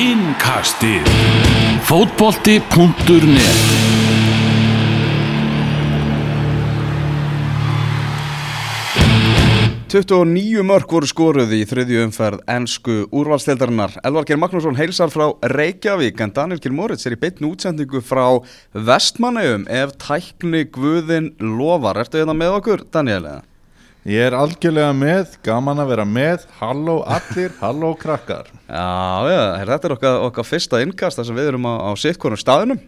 Innkastið Fótbolti.net 29 mörg voru skoruð í þriðju umferð ennsku úrvalstildarinnar. Elvar Geir Magnússon heilsar frá Reykjavík en Daniel Geir Moritz er í beitn útsendingu frá Vestmanneum ef tækni guðin lofar. Ertu hérna með okkur, Daniel? Ég er algjörlega með, gaman að vera með, halló allir, halló krakkar. Já, já, er þetta er okkar, okkar fyrsta innkast þar sem við erum á, á sittkonum staðinum.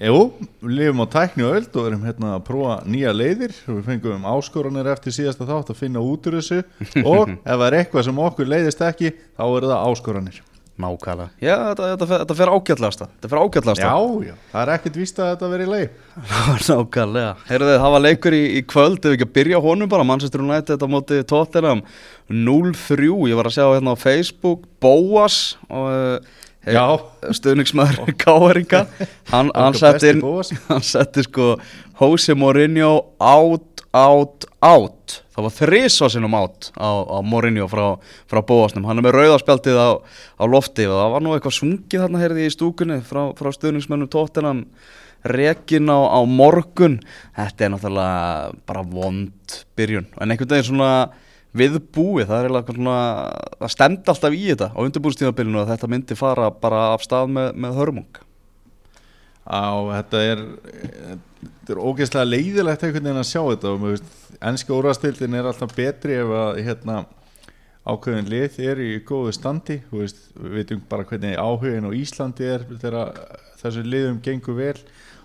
Jú, við lifum á tækni og öld og erum hérna að prófa nýja leiðir. Við fengum áskoranir eftir síðasta þátt að finna út úr þessu og ef það er eitthvað sem okkur leiðist ekki, þá eru það áskoranir. Mákala. Já, þetta, þetta, þetta fer ágætlasta. Þetta fer ágætlasta. Já, já, það er ekkert víst að þetta veri leið. Nákvæmlega. Heyrðu þið, það var leikur í, í kvöld, ef við ekki að byrja honum bara, Manchester United á móti Tottenham 0-3, ég var að sjá hérna á Facebook, Bóas og uh, Já. stuðningsmaður Káeringa, hann, hann setti hann setti sko Jose Mourinho out, out, out, það var þrisa sinnum out á, á Mourinho frá, frá Bóasnum, hann er með rauðarspjaldið á, á lofti og það var nú eitthvað sungið þarna heyrði í stúkunni frá, frá stuðningsmönnum Tottenham. Rekin á, á morgun. Þetta er náttúrulega bara vond byrjun. En einhvern veginn svona viðbúið, það er eiginlega svona það stemdi alltaf í þetta á undirbúrstímabilinu að þetta myndi fara bara af stað með, með hörmung Á, þetta er, þetta er ógeðslega leiðilegt einhvern veginn að sjá þetta og veist, ennska úrvastildin er alltaf betri ef að hérna ákveðin lið er í góðu standi. Veist, við veitum bara hvernig áhugin á Íslandi er þegar þessu liðum gengur vel.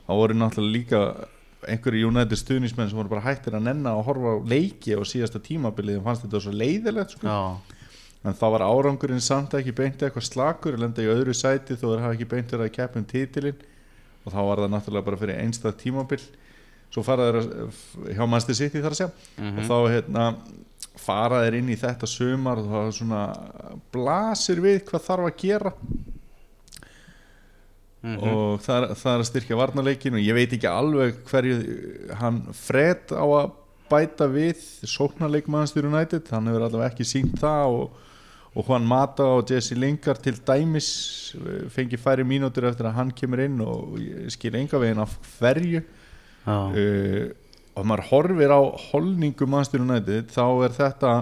Þá voru náttúrulega líka einhverju United stuðnismenn sem voru bara hættir að nenna og horfa á leiki á síðasta tímabilið. Og fannst þetta svo leiðilegt sko. En þá var árangurinn samt ekki beint eitthvað slakur lenda í öðru sæti þó þeir hafa ekki beint verið að keppa um titilinn og þá var það náttúrulega bara fyrir einstað tímabil. Svo fara þeir að, hjá Manchester City þar að segja. Og þá hérna fara þeir inn í þetta sumar og það svona blasir við hvað þarf að gera. Og það það er að styrkja varnarleikin og ég veit ekki alveg hverju hann fred á að bæta við sóknarleikmannstur United. Hann hefur allavega ekki sínt það og, og Juan Mata og Jesse Lingard til dæmis eh, fengi færi mínútur eftir að hann kemur inn og ég skil enga veginn af hverju uh, og maður horfir á holningu mannstur United þá er þetta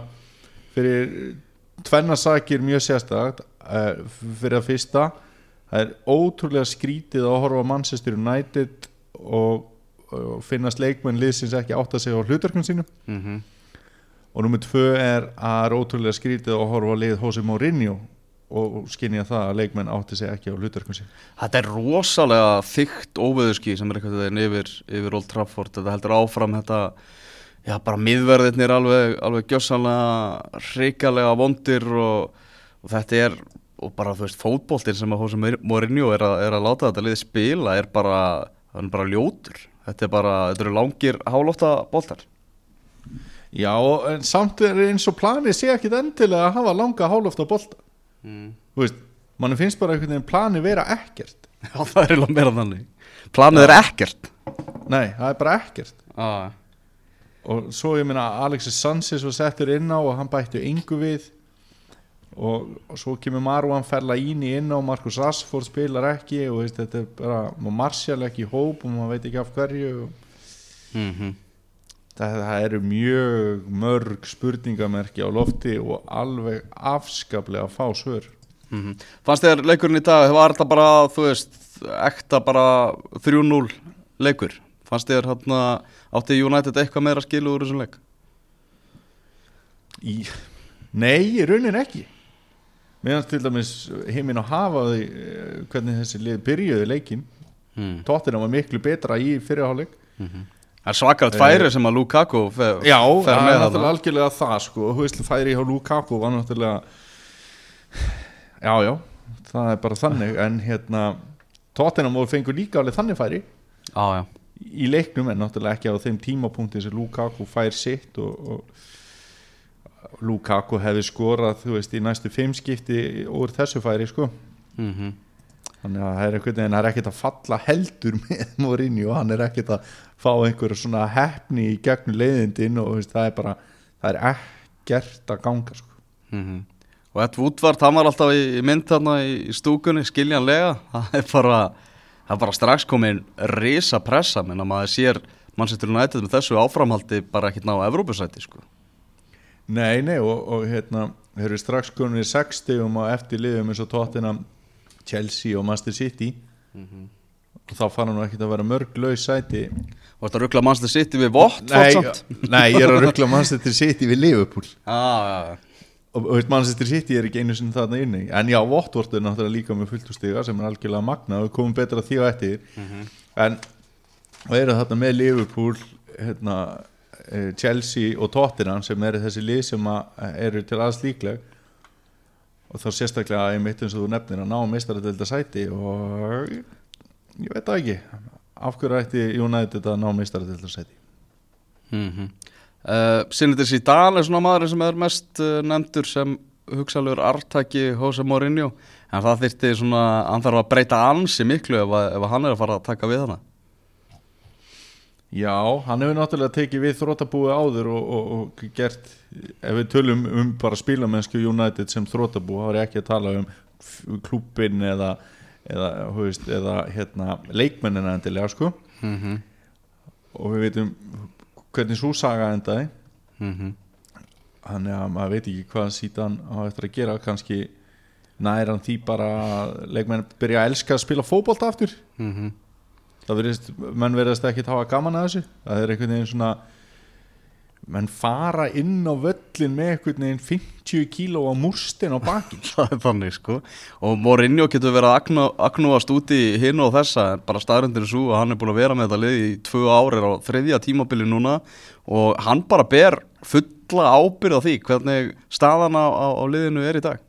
fyrir tvenna sakir mjög sérstakt uh, fyrir að fyrsta það er ótrúlega skrítið að horfa United og, og finnast leikmenn liðsins ekki átt að segja á hlutverkun sínum. Mhm og nummið tvö er að það er ótrúlega skrítið að horfa á lið Jose Mourinho og skinja það að leikmenn átti sig ekki á hlutverkun sín Þetta er rosalega þygt óveðurski sem er eitthvað þegar yfir, yfir Old Trafford. Þetta heldur áfram þetta já bara miðverðirnir alveg, alveg gjössanlega hrikalega vondir og, og þetta er og bara þú veist fótboltinn sem að Jose Mourinho er að, er að láta þetta liði spila er bara, hann er bara ljótur. Þetta er bara, þetta eru langir hálófta boltar Já, en samt er eins og planið sé ekki endilega að hafa langa hálofta bolta. Mm. Þú veist, mann finnst bara einhvern veginn planið vera ekkert. Já það er eiginlega meira þannig. Planið er ekkert. Nei, það er bara ekkert. Ah. og svo ég meina Alexis Sanchez var settur inn á og hann bætti yngu við. Og, og svo kemur Marwan Fellaini inn á Marcus Rashford spilar ekki og veist, þetta er bara, og Martial ekki í hóp og maður veit ekki af hverju og mm -hmm. Það, það eru mjög mörg spurningamerki á lofti og alveg afskaplega fá svör Mm Fannst þér leikurinn í dag, var þetta bara, þú veist, ekta bara 3-0 leikur? Fannst þér hérna, átti United eitthvað meira skilu úr þessum leik? í, Nei, í raunin ekki meðan til dæmis heiminn að hafa því eh, hvernig þessi lið byrjuði leikin Mm. Tottenham var miklu betra í fyrirháleik Það er svakalegt færi sem að Lukaku fer, Já, fer það er náttúrulega algjörlega það sko, veist, færi hjá Lukaku var náttúrulega Já, já, það er bara þannig. En hérna, Tottenham voru fengur líka alveg þannig færi. Já, já. í leiknum en náttúrulega ekki á þeim tímapunkti sem Lukaku fær sitt og, og Lukaku hefði skorað, þú veist, í næstu fimm skipti úr þessu færi sko. Mm þannig að það er einhvern veginn, það er ekkert að falla heldur með Mourinho, hann er ekkert að fá einhverja svona hefni í gegnum leiðindin og veist, það er bara það er ekkert að ganga sko. Mhm. og Ed Woodward, hann var alltaf í, í mynd þarna í, í stúkunni, skiljanlega það er bara, það er bara strax komin risa pressa, menn að maður sér Manchester United með þessu áframhaldi bara ekkert ná Evrópusæti sko. Nei, nei og, og hérna þeir eru strax konur í 60 á eftir liðum eins og Tottenham, Chelsea og Manchester City. Og þá fara nú ekkert að vera mörg laus sæti. Og þetta ruggla Manchester City við Vott nei, nei, ég er að ruggla Manchester City við Liverpool. Ah, ja, ja. og, og veist, Manchester City er ekki einu sinni þarna inni. En já, Watford er náttúrulega líka með fulltústiga sem er algjörlega magna og komum betra því á eftir. En og eru þarna með Liverpool hérna, eh, Chelsea og Tottenham sem eru þessi lið sem að, eru til aðeins líkleg og þá sérstaklega einmitt eins og þú nefnir að ná meistaradelda sæti og ég veit það ekki. Af hverju ætti United að ná meistaradelda sæti? Mm -hmm. uh, Sinnitir Zidane er svona maður sem er mest uh, nefndur sem hugsalur artaki Jose Mourinho. En það þyrti svona, hann þarf að breyta ansi miklu ef, ef hann er að fara að taka við hana Já, hann hefur náttúrulega tekið við þrótabúi áður og, og, og gert, ef við tölum um bara spílamennsku United sem þrótabúi, þá er ekki að tala um klúpin eða, eða, veist, eða hérna, leikmennina endilega sko mm -hmm. og við veitum hvernig svo saga endaði Mm -hmm. þannig að maður veit ekki hvað síðan á eftir að gera kannski nær hann því bara leikmenn byrja að elska að spila fótbolta aftur Mm -hmm. Það verðist, menn verðast ekki hafa gaman að þessu. Það er einhvern veginn svona menn fara inn á völlin með einhvern veginn 50 kíló á múrstin á bakin það er þannig sko. Og Mourinho getur verið að agnúast út í hinn og þessa en bara staðröndir svo að hann er búin að vera með þetta lið í tvö ári á þriðja tímabili núna. Og hann bara ber fulla ábyrð á því hvernig staðan á, á, á liðinu er í dag.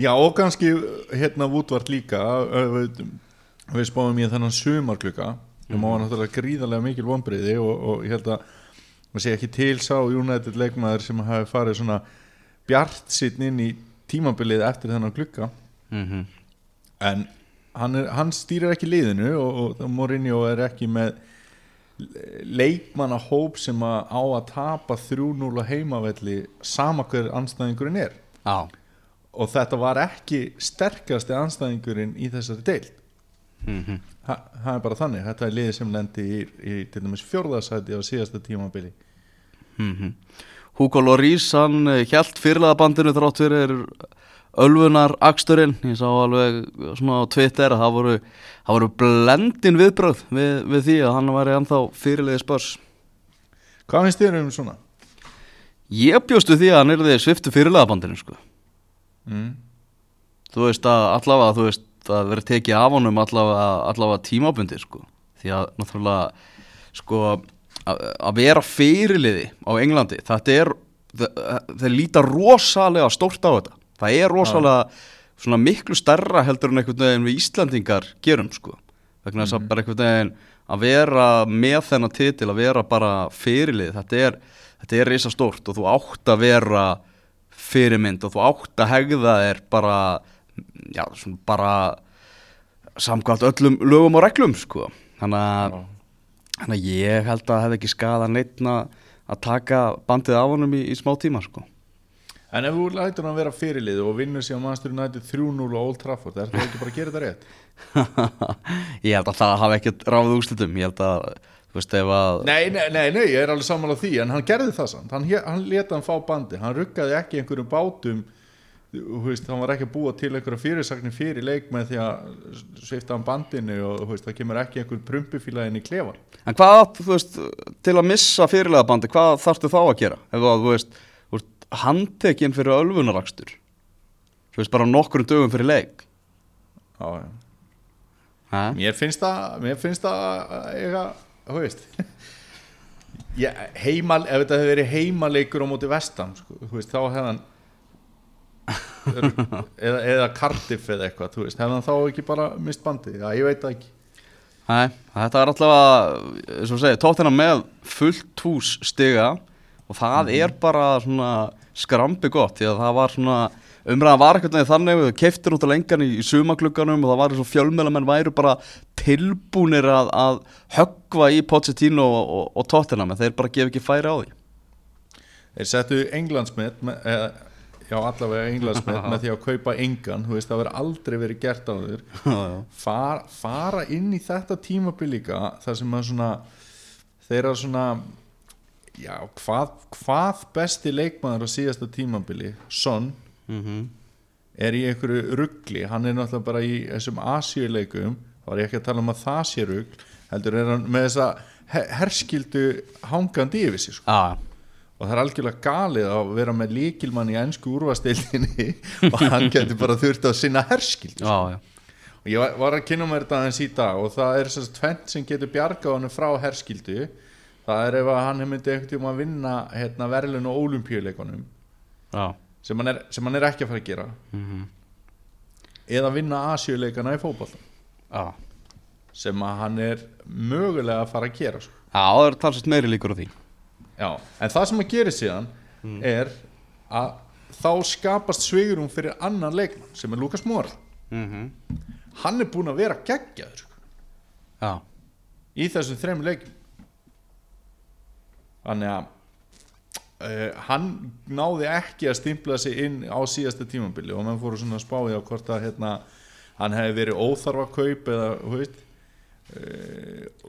Já og kannski hérna Woodward líka við, við spáum ég þennan sumarklukka sem mm. var náttúrulega gríðarlega mikil vonbriði og, og ég held að maður sé ekki til sá United leikmaður sem hafi farið svona bjart sitt inn í tímabilið eftir þennan klukka mm -hmm. en hann, er, hann stýrir ekki liðinu og, og Mourinho er ekki með leikmanna hóp sem að á að tapa 3-0 á heimavelli sama hver anstæðingurinn er. Já, og þetta var ekki sterkasti anstæðingurinn í þessari deil mm -hmm. Þa, það er bara þannig, þetta er liðið sem lendi í, í til dæmis fjórðarsæti á síðasta tímabili mm Hugo Lloris hann hjælt fyrirlega bandinu þrátt fyrir Ölfunar Aksturinn, ég sá alveg svona á Twitter að það voru, það voru blendin viðbröð við, við því að hann væri ennþá fyrirlega spörs Hvað finnst þér um svona? Ég bjóstu því að hann er því sviftu fyrirlega bandinu sko. Mm. Þú veist að allavega þú veist að vera tekið af honum allavega, allavega tímabundi sko. því að náttúrulega sko að að vera fyrirliði á Englandi þetta er, þe- þeir líta rosalega stórt á þetta. Það er rosalega svona miklu stærra heldur en einhvern veginn við Íslandingar gerum sko. Vegna þess að bara einhvern veginn að vera með þennan titil að vera bara fyrirlið þetta er, þetta er risa stórt og þú átt að vera fyrirmynd og þú átt að hegða þér bara já, svona bara samkvæmt öllum lögum og reglum sko. Þannig að, að ég held að það hefði ekki skadað neitt að að taka bandið af honum í, í smá tíma sko. En ef þú lætur hann vera fyrirlið og vinnur sér á mannstur United 3-0 á Old Trafford er það ekki bara að gera þetta rétt? ég held að það hafi ekkert ráðið úrslitum. Ég held að, þú veist, ef að Nei, nei, nei, nei, ég er alveg sammála því en hann gerði það samt, hann, hann leta hann fá bandi hann ruggaði ekki einhverjum bátum veist, hann var ekki að búa til einhverja fyrirsagnir fyrir leik með því að svifta hann bandinu og veist, það kemur ekki einhver prumpufíla inn í klefan En hvað, þú veist, til að missa fyrirlega bandi, hvað þarftu þá að gera? Ef að, þú veist, handtekinn fyrir ölfunarakstur Þú veist, bara nokkrum dögum fyrir leik Já, já? Mér finnst það mér finnst það eiga, þú veist ég, heimal, ef þetta hefur verið heimaleikur á móti vestam, sko, þú veist, þá hefði hann eða, eða Cardiff eða eitthvað, þú veist hefði hann þá ekki bara mist bandið, já, ég veit ekki. Nei, þetta er allavega, tóttina með fullt hús stiga og það er bara svona skrambi gott því að það var svona umræðan var eitthvað þannig við keiftir út á lengan í, í sumaglugganum og það var eins og fjölmjölamenn væru bara tilbúnir að, að höggva í Pochettino og, og, og tóttina menn þeir bara gef ekki færi á því. Þeir settu Englandsmet með, eða, já allavega englandsmet með því að kaupa engan, þú veist það verður aldrei verið gert á já. Far, fara inn í þetta tímabil líka þar sem að svona þeirra svona já, hvað, hvað besti leikmaður á síðasta tímabili Son Mm er í einhverju ruggli hann er náttúrulega bara í þessum Asíuleikum. Þá er ég ekki að tala um að það sé ruggl heldur er hann með þessa he- herskildu hangandi yfir sig sko. Já, og það er algjörlega galið að vera með líkilmann í ennsku úrvastildinni og hann getur bara þurft að sinna herskild já, já, og ég var- að kynna mér þetta aðeins í dag og það er að tvent sem getur bjargað hann frá herskildu það er ef hann myndi einhvern tíma að vinna hérna, verðlun og ólimpíuleikunum já. sem, er- sem hann er ekki að fara að gera. Mm eða vinna Asíuleikana í já. sem að hann er mögulega að fara að gera sko. Já, það er talsast meiri líkur á því Já, en það sem að gera síðan er að þá skapast svigurum fyrir annan leikmann sem er Lukas Mora mm hann er búinn að vera geggjaður sko, Já, í þessum þrem leikum þannig að uh, hann náði ekki að stimpla sig inn á síðasta tímabili og mann fóru svona að spáði á hvort að hérna, hann hefði verið óþarfa kaup eða hú veist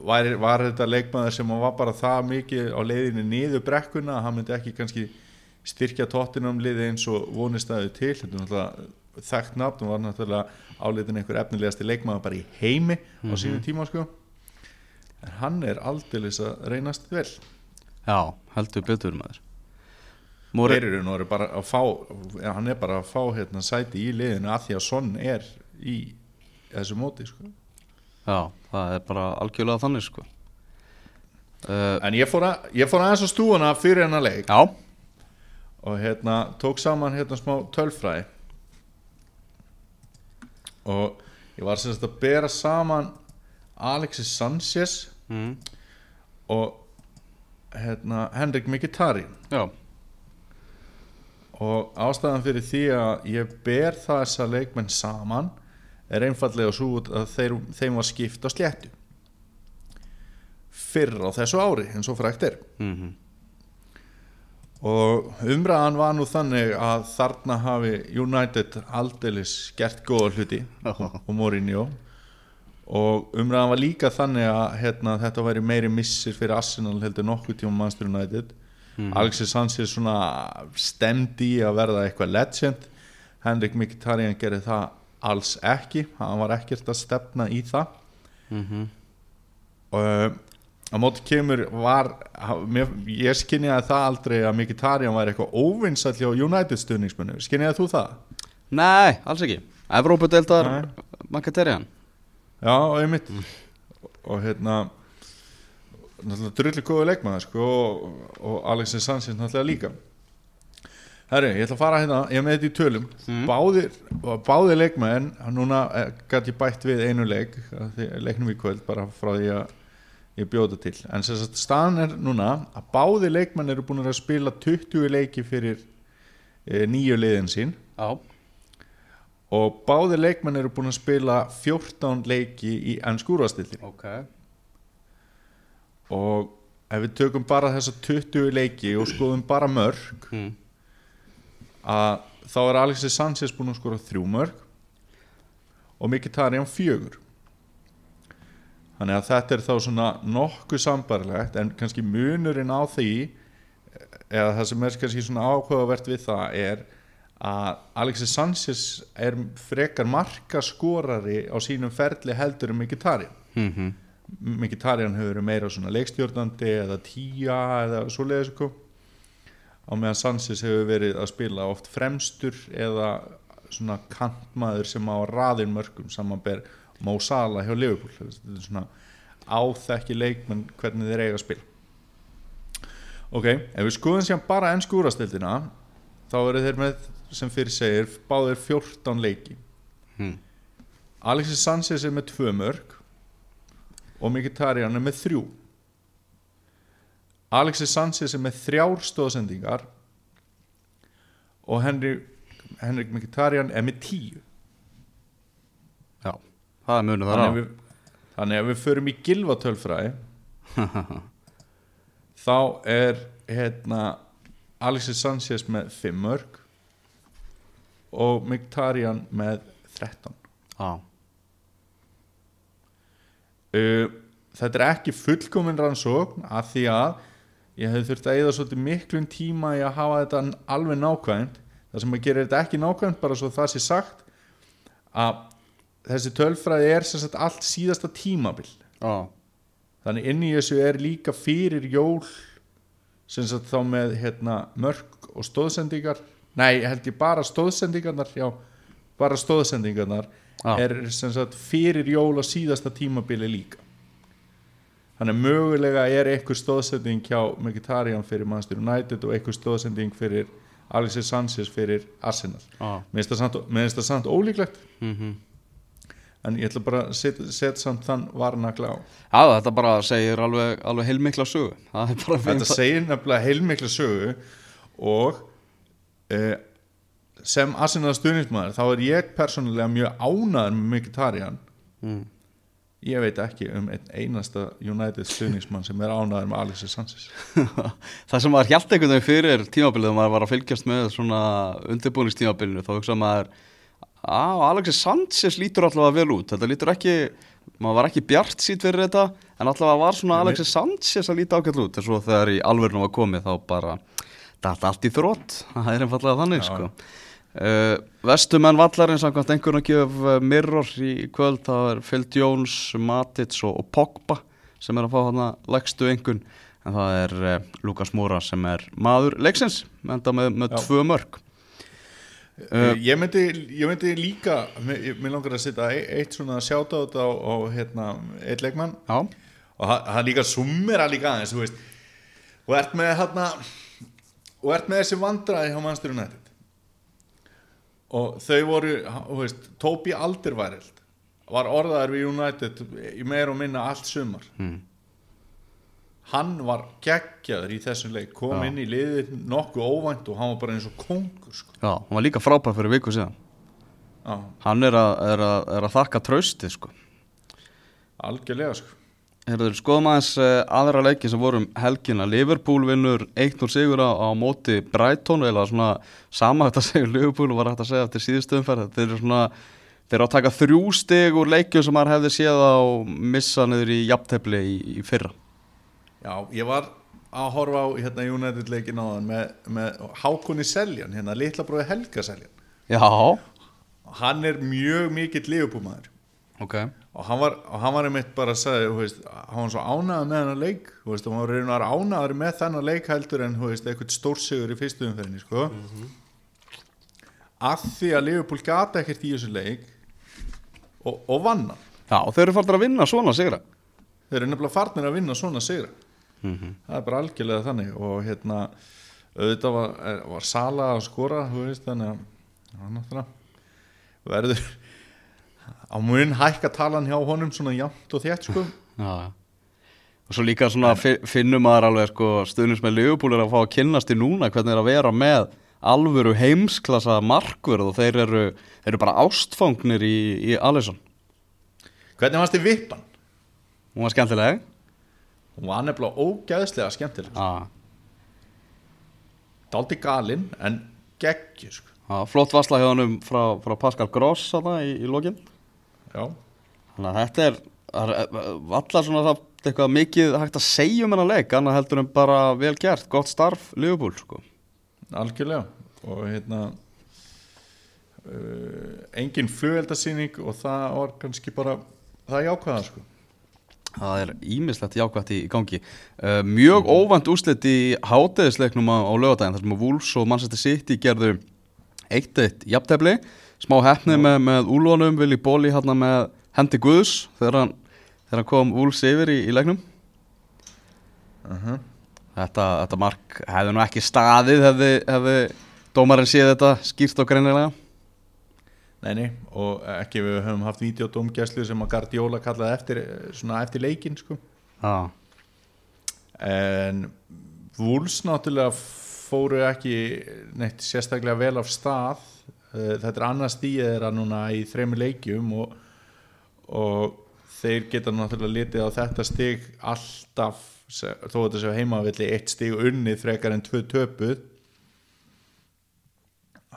var, var þetta leikmaður sem var bara það mikið á leiðinni niður brekkuna að hann myndi ekki kannski styrkja tóttinum liði eins og vonistæðu til? Þetta er náttúrulega þekkt nafn og var náttúrulega áleitin einhver efnilegasti leikmaður bara í heimi á sínu tíma sko. En hann er aldeilis að reynast vel. Já, heldur betur maður. Móri, nú eru bara að fá hann er bara að fá hérna sæti í liðinu að því að Son er í þessu móti sko. Já, það er bara algjörlega þannig sko. Uh, en ég fór, að, ég fór aðeins á stúana fyrir hennar leik. Já, og hérna tók saman hérna smá tölfræði. Og ég var sem sagt að bera saman Alexis Sanchez mm. og hérna Henrik Mkhitaryan. Já, og ástæðan fyrir því að ég ber þessa leikmenn saman er einfallega svo út að þeir, þeim var skipt á sléttu. Fyrr á þessu ári eins og frækt er. Mm og umræðan var nú þannig að þarna hafi United aldeilis gert góða hluti og Mourinho. Og umræðan var líka þannig að hérna, þetta væri meiri missir fyrir Arsenal heldur nokkuð tíma Manchester United. Alexis Sanchez svona stemdi að verða eitthvað legend. Henrik Mkhitaryan gerði það alls ekki, hann var ekkert að stefna í það. Mm og uh, á móti kemur var mér, ég skinniði það aldrei að Mkhitaryan var eitthvað óvinsall hjá United stuðningsmennu, skinniði þú það? Nei, alls ekki. Evrópudeildar Nei. Makaterian Já, einmitt. Og hérna náttúrulega drullu góðu leikmaður sko, og, og Alexis Sanchez náttúrulega líka Herri, ég ætla að fara hérna ég með þetta í tölum. Mm. báðir, báðir leikmenn núna gæti ég bætt við einu leik leiknum í kvöld bara frá því að ég bjóða til. En sagt staðan er núna að báðir leikmenn eru búin að spila 20 leiki fyrir e, nýju liðin sín. Já, og báðir leikmenn eru búin að spila 14 leiki í ennskúrastilli ok. Og ef við tökum bara þessa 20 leiki og skoðum bara mörg mm. Að þá er Alexis Sanchez búin að skora þrjú mörg og Mkhitaryan fjögur. Þannig að þetta er þá svona nokkuð sambarlegt en kannski munurinn á því eða það sem er kannski svona áhugavert við það er að Alexis Sanchez er frekar markaskorari á sínum ferli heldur um Mkhitaryan. Mm -hmm. Mkhitaryan hefur meira svona leikstjórnandi eða tíja eða svoleiðis sko á meðan Sanchez hefur verið að spila oft fremstur eða svona kantmaður sem á raðin mörgum samanber Mo Salah hjá Liverpool. Þetta er svona áþekki leikmenn hvernig þeir eiga að spila. Ok, ef við skoðum sér bara ennsku úrastildina þá eru þeir með sem fyrir segir báðir 14 leiki. Mm. Alexis Sanchez er með tvö mörg og Mkhitaryan er með þrjú Alexis Sanchez er með þrjár stóðsendingar og Henry, Henrik Mkhitaryan er með tíu. Já, það er munið þar á. við, þannig að við förum í gilvatölfræði þá er hérna Alexis Sanchez með fimm mörg og Mkhitaryan með 13 Já, uh, þetta er ekki fullkomin rannsókn að því að ég hef þurft að eða svolítið miklum tíma í að hafa þetta alveg nákvæmt. Það sem að gera þetta ekki nákvæmt bara svo það sé sagt að þessi tölfræði er sagt allt síðasta tímabil. Já, þannig inn í þessu er líka fyrir jól sagt þá með hérna, mörk og stóðsendingar nei, held ég bara stóðsendingarnar já, bara stóðsendingarnar Já. er sagt fyrir jól á síðasta tímabili líka þannig að mögulega er einhver stóðsending hjá Mkhitaryan fyrir Manchester United og einhver stóðsending fyrir Alexis Sanchez fyrir Arsenal. Já. Mér finnst það samt, ólíklegt. Mm en ég ætla bara að setja set samt þann varnagla á. Já, þetta bara segir alveg, alveg heilmikla sögu. Þetta segir nefnilega heilmikla sögu og uh, sem Arsenal stuðnismæður þá er ég persónulega mjög ánæður með Mkhitaryan. Mm. Ég veit ekki um einn einasta United stuðnismann sem er ánæður með Alexis Sanchez. Það sem maður hjælt einhvern veginn fyrir tímabilið þegar maður var að fylgjast með svona undirbúningstímabilinu þá hugsa maður að Alexis Sanchez lítur allavega vel út. Þetta lítur ekki, maður var ekki bjart sýt fyrir þetta en allavega var svona Nei. Alexis Sanchez að líta ágætt út. En svo þegar í alvörnum var komið þá bara þetta allt í þrótt, það er einfallega þannig Já. sko uh, Vestumenn vallarins samkvæmt einhvern að gef uh, mirror í kvöld það er Phil Jones, Matic og, og Pogba sem er að fá hana legstu einhvern en það er uh, Lukas Moura sem er maður leiksins enda með, með tvö mörg uh, ég, myndi, ég myndi líka mér, langar að setja e- eitt svona sjátátt á, á hérna, eitt leikmann. Já, og hann, hann líka summera líka aðeins og ert með hérna og ert með þessi vandræði hjá Manchester United og þau voru þú veist, Tobi Alderweireld var orðaður við United í meir og minna allt sumar mm. hann var geggjaður í þessum leik kom Já. inn í liðið nokkuð óvænt og hann var bara eins og kongur sko. Já, hann var líka frábær fyrir viku síðan Já, Hann er að, er að, er að þakka trausti sko algjörlega sko. Herður, skoðum aðeins uh, aðra leiki sem vorum helgina. Liverpool vinnur 1-0 sigur á, á móti Brighton eða svona sama þetta segir Liverpool var hægt að segja eftir síðustu umferð. Þeir eru svona þeir eru að taka þrjú stig úr leikjum sem maður hefði séð á missa niður í jafntefli í, í fyrra. Já, ég var að horfa á hérna United leikin á þann með, með Hákonni Seljan, hérna litla bróði Helga Seljan. Já, hann er mjög mikill liðupúmaður ok og hann var, og hann var einmitt bara að segja veist, hann var svo ánægður með hennar leik þú veist, og hann var reynar ánægður með þennan leik heldur en veist, eitthvað stórsigur í fyrstu umferðinni sko. að því að Liverpool gata ekkert í þessu leik og, og vann hann. Já, og þeir eru faldar að vinna svona sigra. Þeir eru nefnilega farnir að vinna svona sigra. Mm það er bara algjörlega þannig og hérna auðvitað var, er- var Sala að skora þannig að hann verður á mun hækka talan hjá honum svona jafnt og þétt sko. Já, og svo líka svona fi- finnum maður alveg sko stuðnins með Liverpool er að fá að kynnast í núna hvernig er að vera með alvöru heimsklassa markverð og þeir eru, þeir eru bara ástfangnir í, í Alisson. Hvernig fannst þið vippan? hún var skemmtileg. Hún var nefnilega ógæðslega skemmtileg Já, daldi galinn en geggjur sko. Já, flott vasla hjá honum frá, frá Pascal Gross í, í lokin já, þannig að þetta er er allar svona það eitthvað mikið hægt að segja um hennar leik annað heldur en bara vel gert, gott starf Liverpool sko. Algjörlega. Og hérna uh, engin flugveldasýning og það var kannski bara það jákvæða sko. Það er ímislegt jákvæmt í, gangi. Uh, Mjög óvænt úslit í háteðisleiknum á, á lögadaginn þar sem að Wolves og Manchester City gerðu 1-1 jafntefli smá hefni með, með úlunum Vili Bóli hérna með hendi Guðs þegar hann, þegar hann kom Wolves yfir í, í leiknum uh -huh. þetta, þetta mark hefði nú ekki staðið hefði, hefði dómarinn séð þetta skýrt og greinilega Nei, nei, og ekki við höfum haft videodómgæslu sem að Guardiola kallaði eftir, svona eftir leikin sko. Já, en Wolves náttúrulega fóru ekki neitt sérstaklega vel af stað Eh, þetta er annars þeirra núna í þremi leikjum og, og þeir geta náttúrulega litið á þetta stig alltaf þó að þetta séu heimavilli eitt stig unnið frekar en tvö töpuð.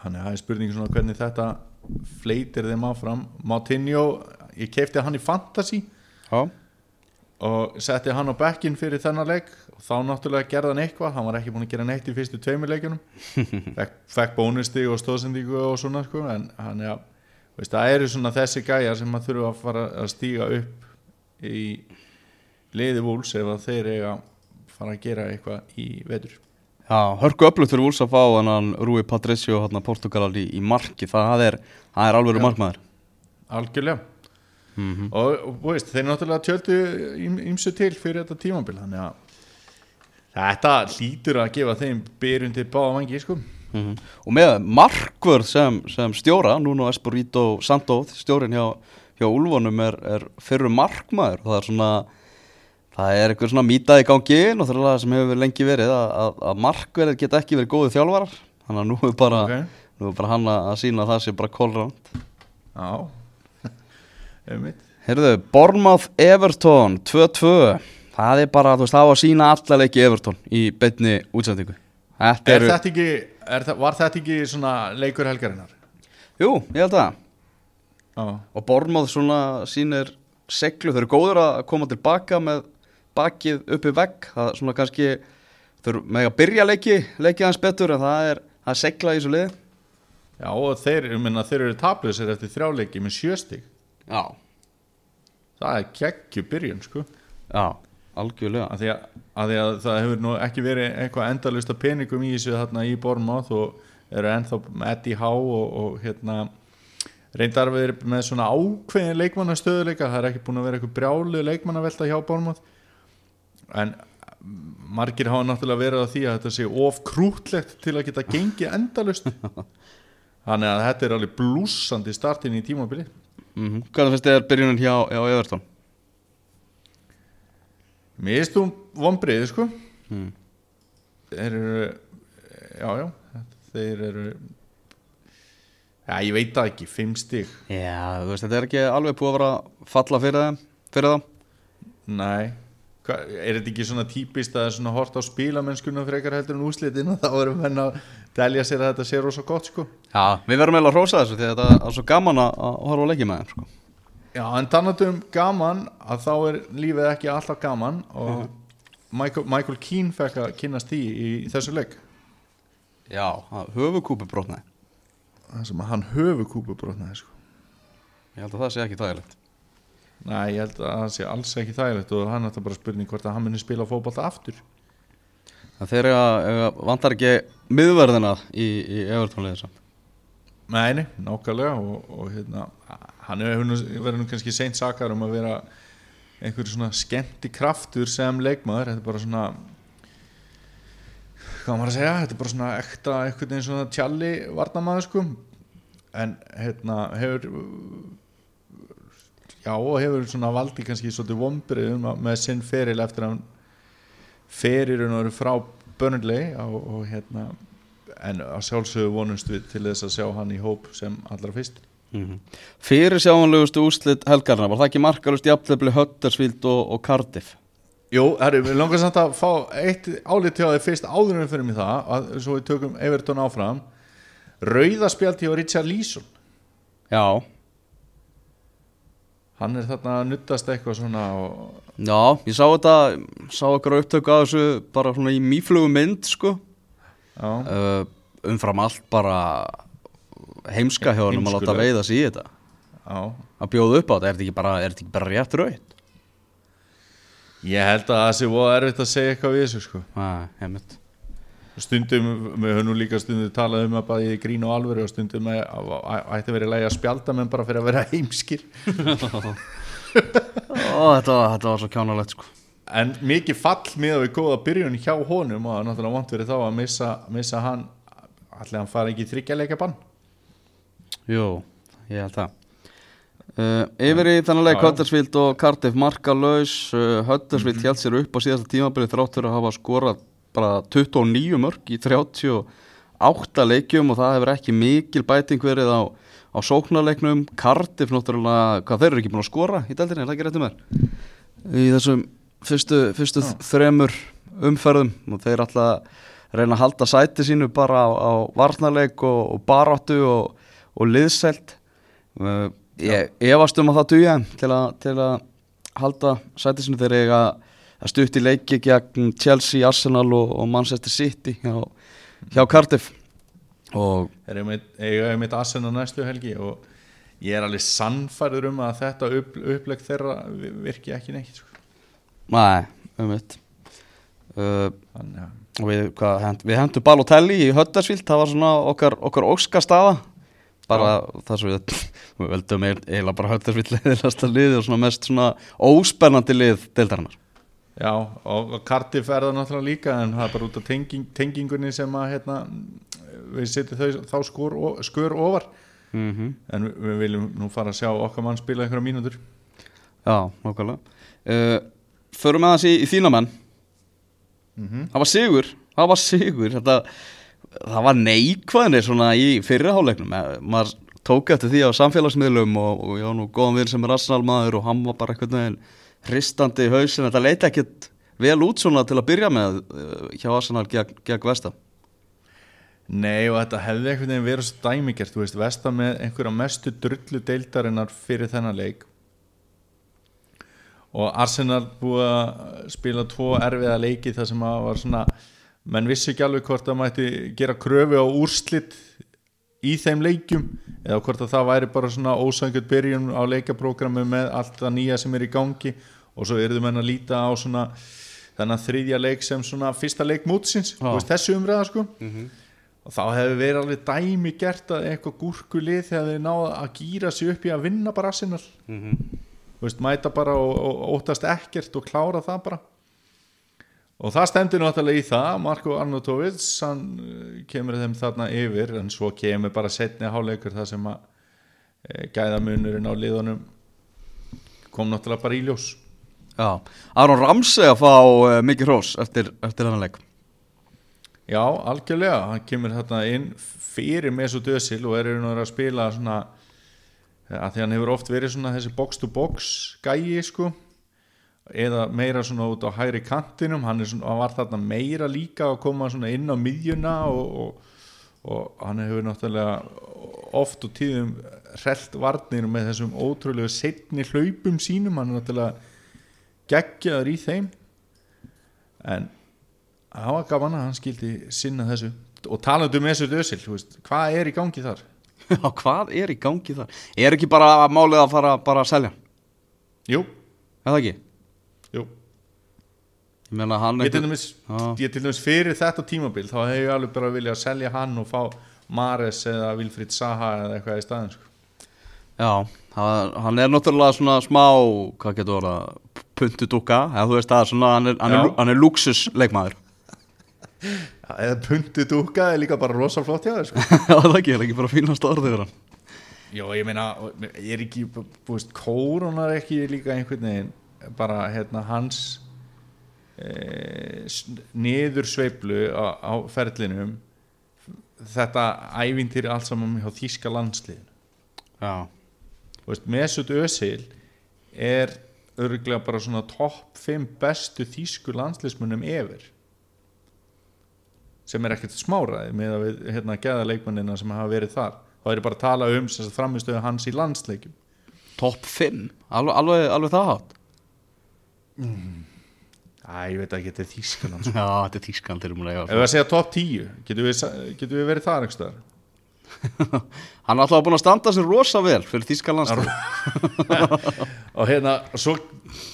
Þannig að það er spurning svona hvernig þetta fleitir þeim áfram. Moutinho, ég keipti hann í Fantasy Já, og setti hann á bekkin fyrir þennan leik og þá náttúrulega gerði hann eitthvað hann var ekki búin að gera neitt í fyrstu tveimur leikjunum. Fekk, fekk bónusti og stóðsendingu og svona sko en hann ja, veist, það eru svona þessi gæjar sem maður þurfa að fara að stíga upp í liði vúls ef að þeir eiga að fara að gera eitthvað í vetur. Já, hörku öflugt fyrir Úls að fá hann Rúi Patricio hérna Portugal í, í marki, það er, er alveg markmaður. Algjörlega. Mm og, og veist, þeir náttúrulega tjöldu ímsu til fyrir þetta tímabil þannig að þetta hlýtur að gefa þeim byrjun til báða vangi sko Mhm. Og með markvörð sem, sem stjóra, núna Esposito Santo, stjórin hjá, hjá Úlfonum er, er fyrir markmaður það er svona, það er eitthvað svona mýtað í gangi náttúrulega sem hefur lengi verið að, að, að markverðir geta ekki verið góðið þjálfarar þannig að nú er bara, Ok. nú er bara hann að að sína að það sé bara kólránd Já Einmitt. Heyrðu, Bormouth Everton 2-2 það er bara, þú veist, það var að sína alla leiki Everton í beinni útsendingu. Þetta Er eru, þetta ekki, er, það- var þetta ekki svona leikur helgarinnar? jú, ég held að Já, og Bormóð svona sýnir seglu, þau eru góður að koma tilbaka með bakið uppi vegg. Það er svona kannski þau eru með að byrja leiki, leiki hans betur en það er, er segla í þessu liði. Já og þeir, ég minna, þeir eru tablusir eftir þrjáleiki með sjöstig Já, Það er kekkju byrjun sko. Já, algjörlega. Að því að, að því að það hefur nú ekki verið eitthvað endalust af peningum í þessu þarna í Bormáð og eru ennþá Eddie Howe og, og hérna reyndar við erum með svona ákveðin leikmannastöðuleika, það er ekki búin að vera eitthvað brjálu leikmannavelta hjá Bormáð en margir hafa náttúrulega verið á því að þetta sé of krútlegt til að geta gengið endalust þannig að þetta er alveg blúsandi startin í tímabili mm Hvernig finnst þér byrjunin hjá, hjá Everton? Mér finnst þú vonbreið sko. Mm. Þeir eru Já, já Þeir eru Já, ég veit það ekki, fimm stig. Já, þú veist, þetta er ekki alveg búið að vera að falla fyrir fyrir þá. Nei. Hva, Er þetta ekki svona típist að það er svona hort á spílamennskuna frekar heldur en úslitin og þá erum menn að delja sér að þetta sé rosa gott sko? Já, við verðum eiginlega að hrósa þessu því að þetta er svo gaman að að horfa á leiki með þeim sko. Já, en tannatum gaman að þá er lífið ekki alltaf gaman og Michael, Michael Keane fekk að kynnast því í, þessu leik. Já, höfukúpi brotnaði. Það sem að hann höfu kúpu brotnaði sko. Ég held að það sé ekki þægilegt. Nei, ég held að það sé alls ekki þægilegt og hann þetta bara spurning hvort að hann muni spila fótbolta aftur. Það þeir vantar ekki miðverðina í, í Everton-liðið samt. Nei, nákvæmlega og, og hérna, hann hefur nú kannski seint sakar um að vera einhver svona skemmti kraftur sem leikmaður, þetta er bara svona hvað maður að segja? Þetta er bara svona ekta einhvern veginn svona tjalli varnamaður sko. En hérna hefur já og hefur svona valdi kannski svolítið vombriðum með sinn feril eftir að feririnn og eru frá Burnley og, og hérna en að sjálfsögðu vonumst við til þess að sjá hann í hóp sem allra fyrst mm -hmm. Fyrir sjáanlegustu úslit helgarna Var það ekki markalust jafnlefli Huddersfield og, og Cardiff? Jú, herru, við langar samt að fá eitt álit hjá þið fyrst áður en við fyrir mig það að svo við tökum Everton áfram. Rauðaspjald hjá Richard Leeson. Já, hann er þarna að nuttast eitthvað svona og, já, ég sá þetta Sá okkur upptöku af þessu bara svona í mýflugu mynd sko. Já, uh, Umfram allt bara heimska hjá hann að láta Heimskuleg. veiða sig í þetta. Já. Að bjóða upp á þetta, er þetta ekki bara, þetta ekki bara rétt raut? Ég held að það sé voða erfitt að segja eitthvað við þessu sko. Heimitt Stundum, við höfum líka stundum talað um að bæði í grín og alvöru og stundum að að- að- ætti verið lægi að spjalda menn bara fyrir að vera heimskir. Ó, þetta, var- þetta var svo kjánalegt sko. En mikið fall með við góða byrjun hjá honum og náttúrulega vant verið þá að missa, missa hann. Allir hann fara ekki í þryggja leika bann Jú, ég held það. Uh, Yfir í já. Huddersfield og Cardiff markalaus uh, Huddersfield mm held sér upp á síðasta tímabili þráttur að hafa skorað bara 29 mörg í 38 leikjum og það hefur ekki mikil bæting verið á, á sóknarleiknum. Cardiff náttúrulega, hvað þeir eru ekki búin að skora í deldinni, er það ekki rétt um þér? Í þessum fyrstu, fyrstu þremur umferðum og þeir alltaf reyna að halda sæti sínu bara á, á varnarleik og, og baráttu og, og liðselt. Uh, ég efast um að það duja þeim til, að- til að halda sæti sínu þegar ég að stutt í leiki gegn Chelsea, Arsenal og, og Manchester City hjá, hjá Cardiff. Og er einmitt, eiga einmitt Arsenal næstu helgi og ég er alveg sannfærður um að þetta upp, upplegg þeirra vi- virki ekki neitt sko. næ, um mitt uh, Þannig að og við, við hendum Balotelli í Höttersvíld, það var svona okkar, okkar óskastaða bara það sem við, við veldum eiginlega bara Höttersvíld leðilegasta liði og svona mest svona óspennandi lið deildarinnar. Já, og Cardiff er það náttúrulega líka en það er bara út af tenging, tengingunni sem að hérna, við setjum þau, þá skor, o- skör ofar. Mm -hmm. en við, við viljum nú fara að sjá okkar mann spila einhverja mínútur. Já, nákvæmlega. Uh, Förum með þessi í, í þína menn. Mm það var sigur, það var sigur. Þetta, það var neikvæðinni svona í fyrirháleiknum Eh, maður tók eftir því á samfélagsmiðlum og, og já nú góðan vinn sem er Arsenal maður og hann var bara eitthvað veginn hristandi í hausin, þetta leiti ekkit vel út svona til að byrja með uh, hjá Arsenal gegn, gegn Vesta Nei og þetta hefði einhvern veginn verið svo dæmigert þú veist, Vesta með einhverja mestu drullu deildarinnar fyrir þennan leik. Og Arsenal búið að spila tvo erfiða leiki þar sem að var svona menn vissi ekki alveg hvort það mætti gera kröfu á úrslit í þeim leikjum eða hvort að það væri bara svona ósangjöld byrjun á leikaprógrami með allt það nýja sem er í gangi. Og svo eruðu menn að líta á svona þennan þriðja leik sem svona fyrsta leik mútsins, Já. þessu umræða sko. Og þá hefur verið alveg dæmi gert að eitthvað gúrkulið þegar þeir náða að gýra sig upp í að vinna bara Arsenal. Þú veist, mæta bara og, og óttast ekkert og klára það bara og það stendur náttúrulega í það Marko Arnautovic hann uh, kemur þeim þarna yfir en svo kemur bara setni háleikur það sem að e, gæðamunurinn á liðunum kom náttúrulega bara í ljós. Já, Aron Ramsey að fá uh, mikið hrós eftir, eftir þennan leik. Já, algjörlega, hann kemur þarna inn fyrir Mesut Özil og er einhvern veginn að spila svona að því hann hefur oft verið svona þessi box to box gæi sko eða meira svona út á hægri kantinum hann, svona, hann var þarna meira líka að koma svona inn á miðjuna og, og, og hann hefur náttúrulega oft og tíðum hrellt varnir með þessum ótrúlega setni hlaupum sínum hann er náttúrulega geggjaður í þeim en það var gaman að hann skildi sinna þessu og talandi um þessu dösil veist, hvað er í gangi þar? Já, hvað er í gangi þar? Er ekki bara málið að fara bara að selja? Jú, Er það ekki? Ég ég til, dæmis, Já. ég til dæmis fyrir þetta tímabil þá hefur ég alveg bara viljað selja hann og fá Mares eða Vilfrid Saha eða eitthvað í staðin sko. Já, hann er náttúrulega svona smá, hvað getur orða, puntudúka, eða þú veist það, er svona, hann er, er, Já. er luxusleikmaður. ja, eða punti dúka er líka bara rosalflott hjá þér sko. Já, það ekki, er ekki bara fínast orðið hann. Jó, ég meina, ég er ekki búist, kórunar ekki líka einhvern veginn bara hérna hans niður sveiflu á, á ferlinum þetta ævintýri allt saman hjá þýska landsliðin Já. Veist, Mesut Özil er örgulega bara svona topp 5 bestu þýsku landsliðsmunum yfir sem er ekkert smáraði með að við hérna geða leikmannina sem hafa verið þar. Þá er bara að tala um sem sagt, framistöðu hans í landsleikjum. Top 5, alveg, alveg, alveg það hátt. Æ, ég veit ekki, þetta er Þýskaland Já, þetta er að Ef við að segja top 10, getum við, getum við verið þar einhverstaðar? Hann er alltaf búin að standa sér rosa vel fyrir þýska landslið. og hérna, svo,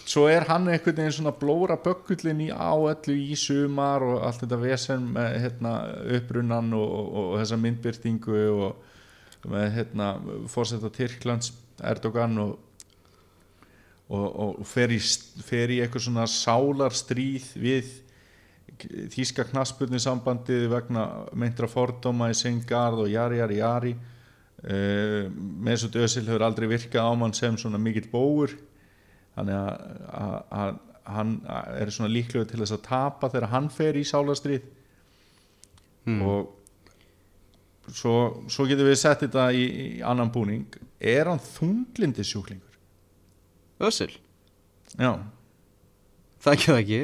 svo er hann einhvern veginn svona blóra bökkullin í á öllu í sumar og allt þetta vesen með hérna, upprunnan og, og, og þessa myndbyrtingu og með hérna, fórsetta Tyrklands Erdogan og, og, og fer, í, fer í eitthvað svona sálarstríð við þýska knaspurni sambandið vegna meintra fordóma í Sengard og jari, jari, jari uh, Mesut Özil hefur aldrei virkað á mann sem svona mikill bóur þannig að, hann er svona líklega til þess að tapa þegar hann fer í sálastrið Hmm. og svo, svo getum við sett þetta í, í annan búning er hann þunglindi sjúklingur? Össil, Já, það ekki það ekki.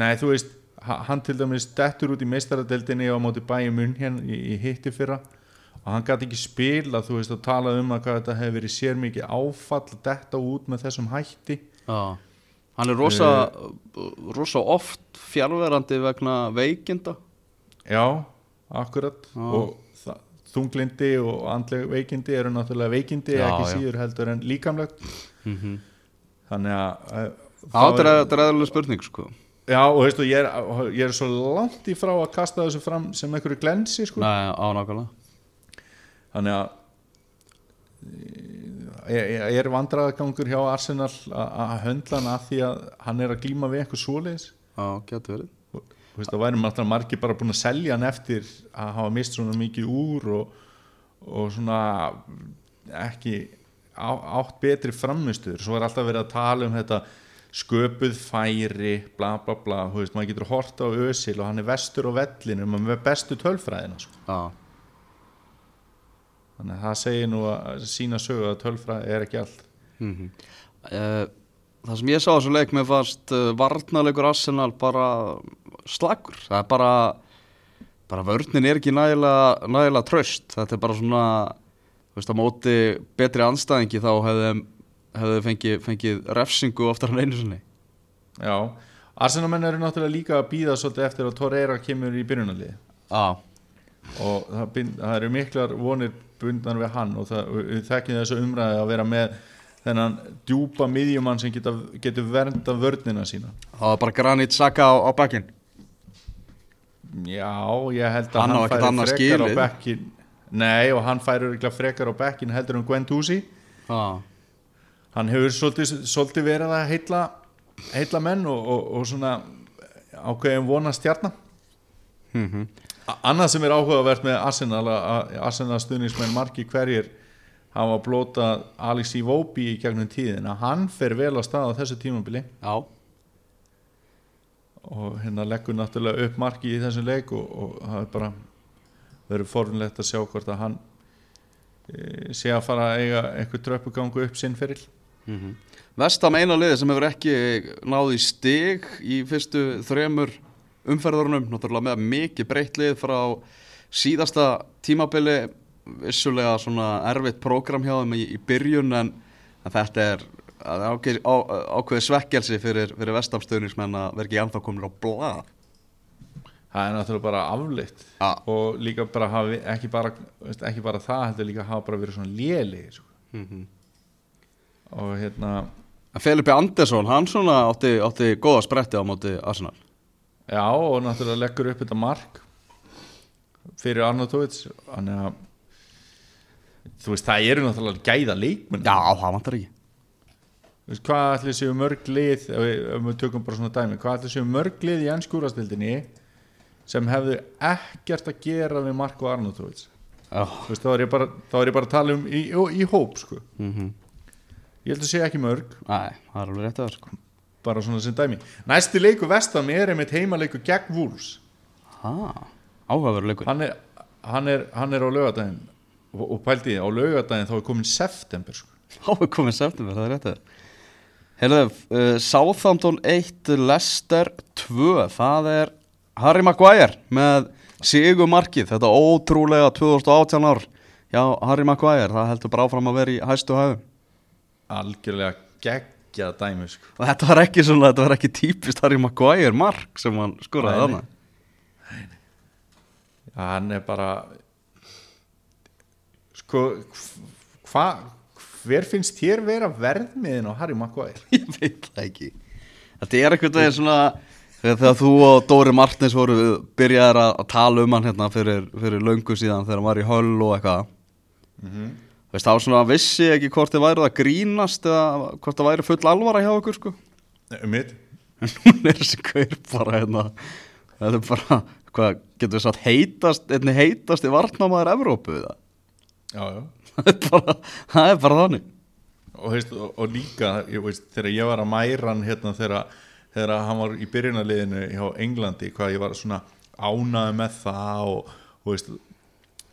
nei þú veist ha- hann til dæmis dettur út í meistaradeldinni á móti bæi munn hérna í, í hitti fyrra og hann gæti ekki spila þú veist að tala um að hvað þetta hefur verið sér mikið áfall að detta út með þessum hætti. Já, hann er rosa, rosa oft fjárverandi vegna veikinda. Já, akkurat. Já. og þunglindi og andleg veikindi eru náttúrulega veikindi Já, ekki já. síður heldur en líkamlegt mm -hmm. þannig að eh, þetta er- eðluleg spurning sko Já, og veistu, ég er, ég er svo langt í frá að kasta þessu fram sem einhverju glensi, sko. Nei, á nákvæmlega Þannig að ég, ég er vandræðagangur hjá Arsenal að að höndla hann að því að hann er að glíma við eitthvað svoleiðis. Já, getur verið Þú veist, það væri náttúrulega margir bara búin að selja hann eftir að hafa mist svona mikið úr og, og svona ekki á, átt betri framistuður. Svo er alltaf verið að tala um þetta sköpuð færi, bla bla bla, þú veist, maður getur horta á ösil og hann er vestur á vellinu, maður með bestu tölfræðina, sko. Þannig að það segir nú að sína sögu að tölfræði er ekki allt. mm Það sem ég sá þessu leik mér fannst uh, varnarleikur Arsenal bara slagur það er bara bara vörnin er ekki nægilega nægilega tröst, þetta er bara svona þú veist, á móti betri anstæðingi þá hefði hefði fengið, fengið refsingu oftar en einu sinni. Já, Arsenalmenn eru náttúrulega líka að býða svolítið eftir að Torreira kemur í byrjunarliði. Já, og það, það eru miklar vonir bundan við hann og það, við þekkjum þessu umræði að vera með þennan djúpa miðjumann sem geta, getur vernda vörnina sína. Það var bara Granit Saka á, á bakinn já, ég held að Hann á hann, færi frekar á skilið. bekkin nei og hann færi örugglega frekar á bekkin heldur um Guendouzi Já, hann hefur svolítið, svolítið verið að heilla, heilla menn og, og, og svona ákveðin vona stjarnan mm Annað sem er áhugavert með Arsenal að að Arsenal stuðningsmenn margi hverjir hafa blótað Alex Iwobi í gegnum tíðin að hann fer vel á stað á þessu tímabili. Já, og hérna leggur náttúrulega upp marki í þessum leik og, og það er bara verið forunlegt að sjá hvort að hann e, sé að fara að eiga eitthvað tröppugangu upp sinn feril. Mm Vestam eina liði sem hefur ekki náði stig í fyrstu þremur umferðarunum, náttúrulega með mikið breytt lið frá síðasta tímabili, vissulega svona erfitt prógram hjá þeim í, í byrjun en, en þetta er ákveð, svekkelsi fyrir, fyrir vestamstöðnismenn að vera ekki ennþá komin á blað. Það er náttúrulega bara afleitt Ja. og líka bara hafi ekki bara, ekki bara það heldur líka hafa bara verið svona lélegir sko. Mm og hérna Felipe Andersson, hann svona átti, átti góða spretti á móti Arsenal. Já, og náttúrulega leggur upp þetta mark fyrir Arnautovic þannig að þú veist, það eru náttúrulega gæða leikmenn Já, það vantar ekki. Þú veist, hvað ætli séu mörg lið ef við, tökum bara svona dæmi hvað ætli séu mörg lið í ennskúrastildinni sem hefðu ekkert að gera við Marko Já. þú veist, þá er ég bara, þá ég bara að tala um í, í hóp, sko Mm ég held að sé ekki mörg, Nei, það er alveg rétt að það, sko. bara svona sem dæmi næsti leiku vestam er einmitt heimaleiku gegn Hæ, áhugaveru leikur. hann er, hann er, hann er á laugadaginn og, og pældi því, á laugadaginn þá er komin september sko. Þá er komið september, það er rétt að Heyrðu, uh, Southampton 1, Leicester 2, það er Harry Maguire með sigur markið, þetta ótrúlega 2018 ár. Já, Harry Maguire, það heldur bara áfram að vera í hæstu hæðu algjörlega geggjað dæmi sko. Og þetta var ekki svona, þetta var ekki típist Harry Maguire mark sem hann skoraði Nei, þarna. Já, hann er bara sko hva, hver finnst þér vera verðmiðin á Harry Maguire? Ég veit það ekki. Þetta er eitthvað veginn svona þegar þú og Dóri Martins voru byrjaðir að, tala um hann hérna fyrir, fyrir löngu síðan þegar hann var í höll og eitthvað. Þú veist, þá svona vissi ekki hvort þið væruð að grínast eða hvort það væri full alvara hjá okkur sko. Um mitt. En núna er þessi kaur bara hérna Þetta er bara, hvað, getur við satt heitast, einni heitast í varnamaður Evrópu við það já, já. Það er bara, er þannig. Og, heist, og, og líka ég, veist, þegar ég var að mæra hann hérna, þegar, þegar hann var í byrjunarliðinu hjá Englandi hvað ég var svona ánaði með það og, og veist,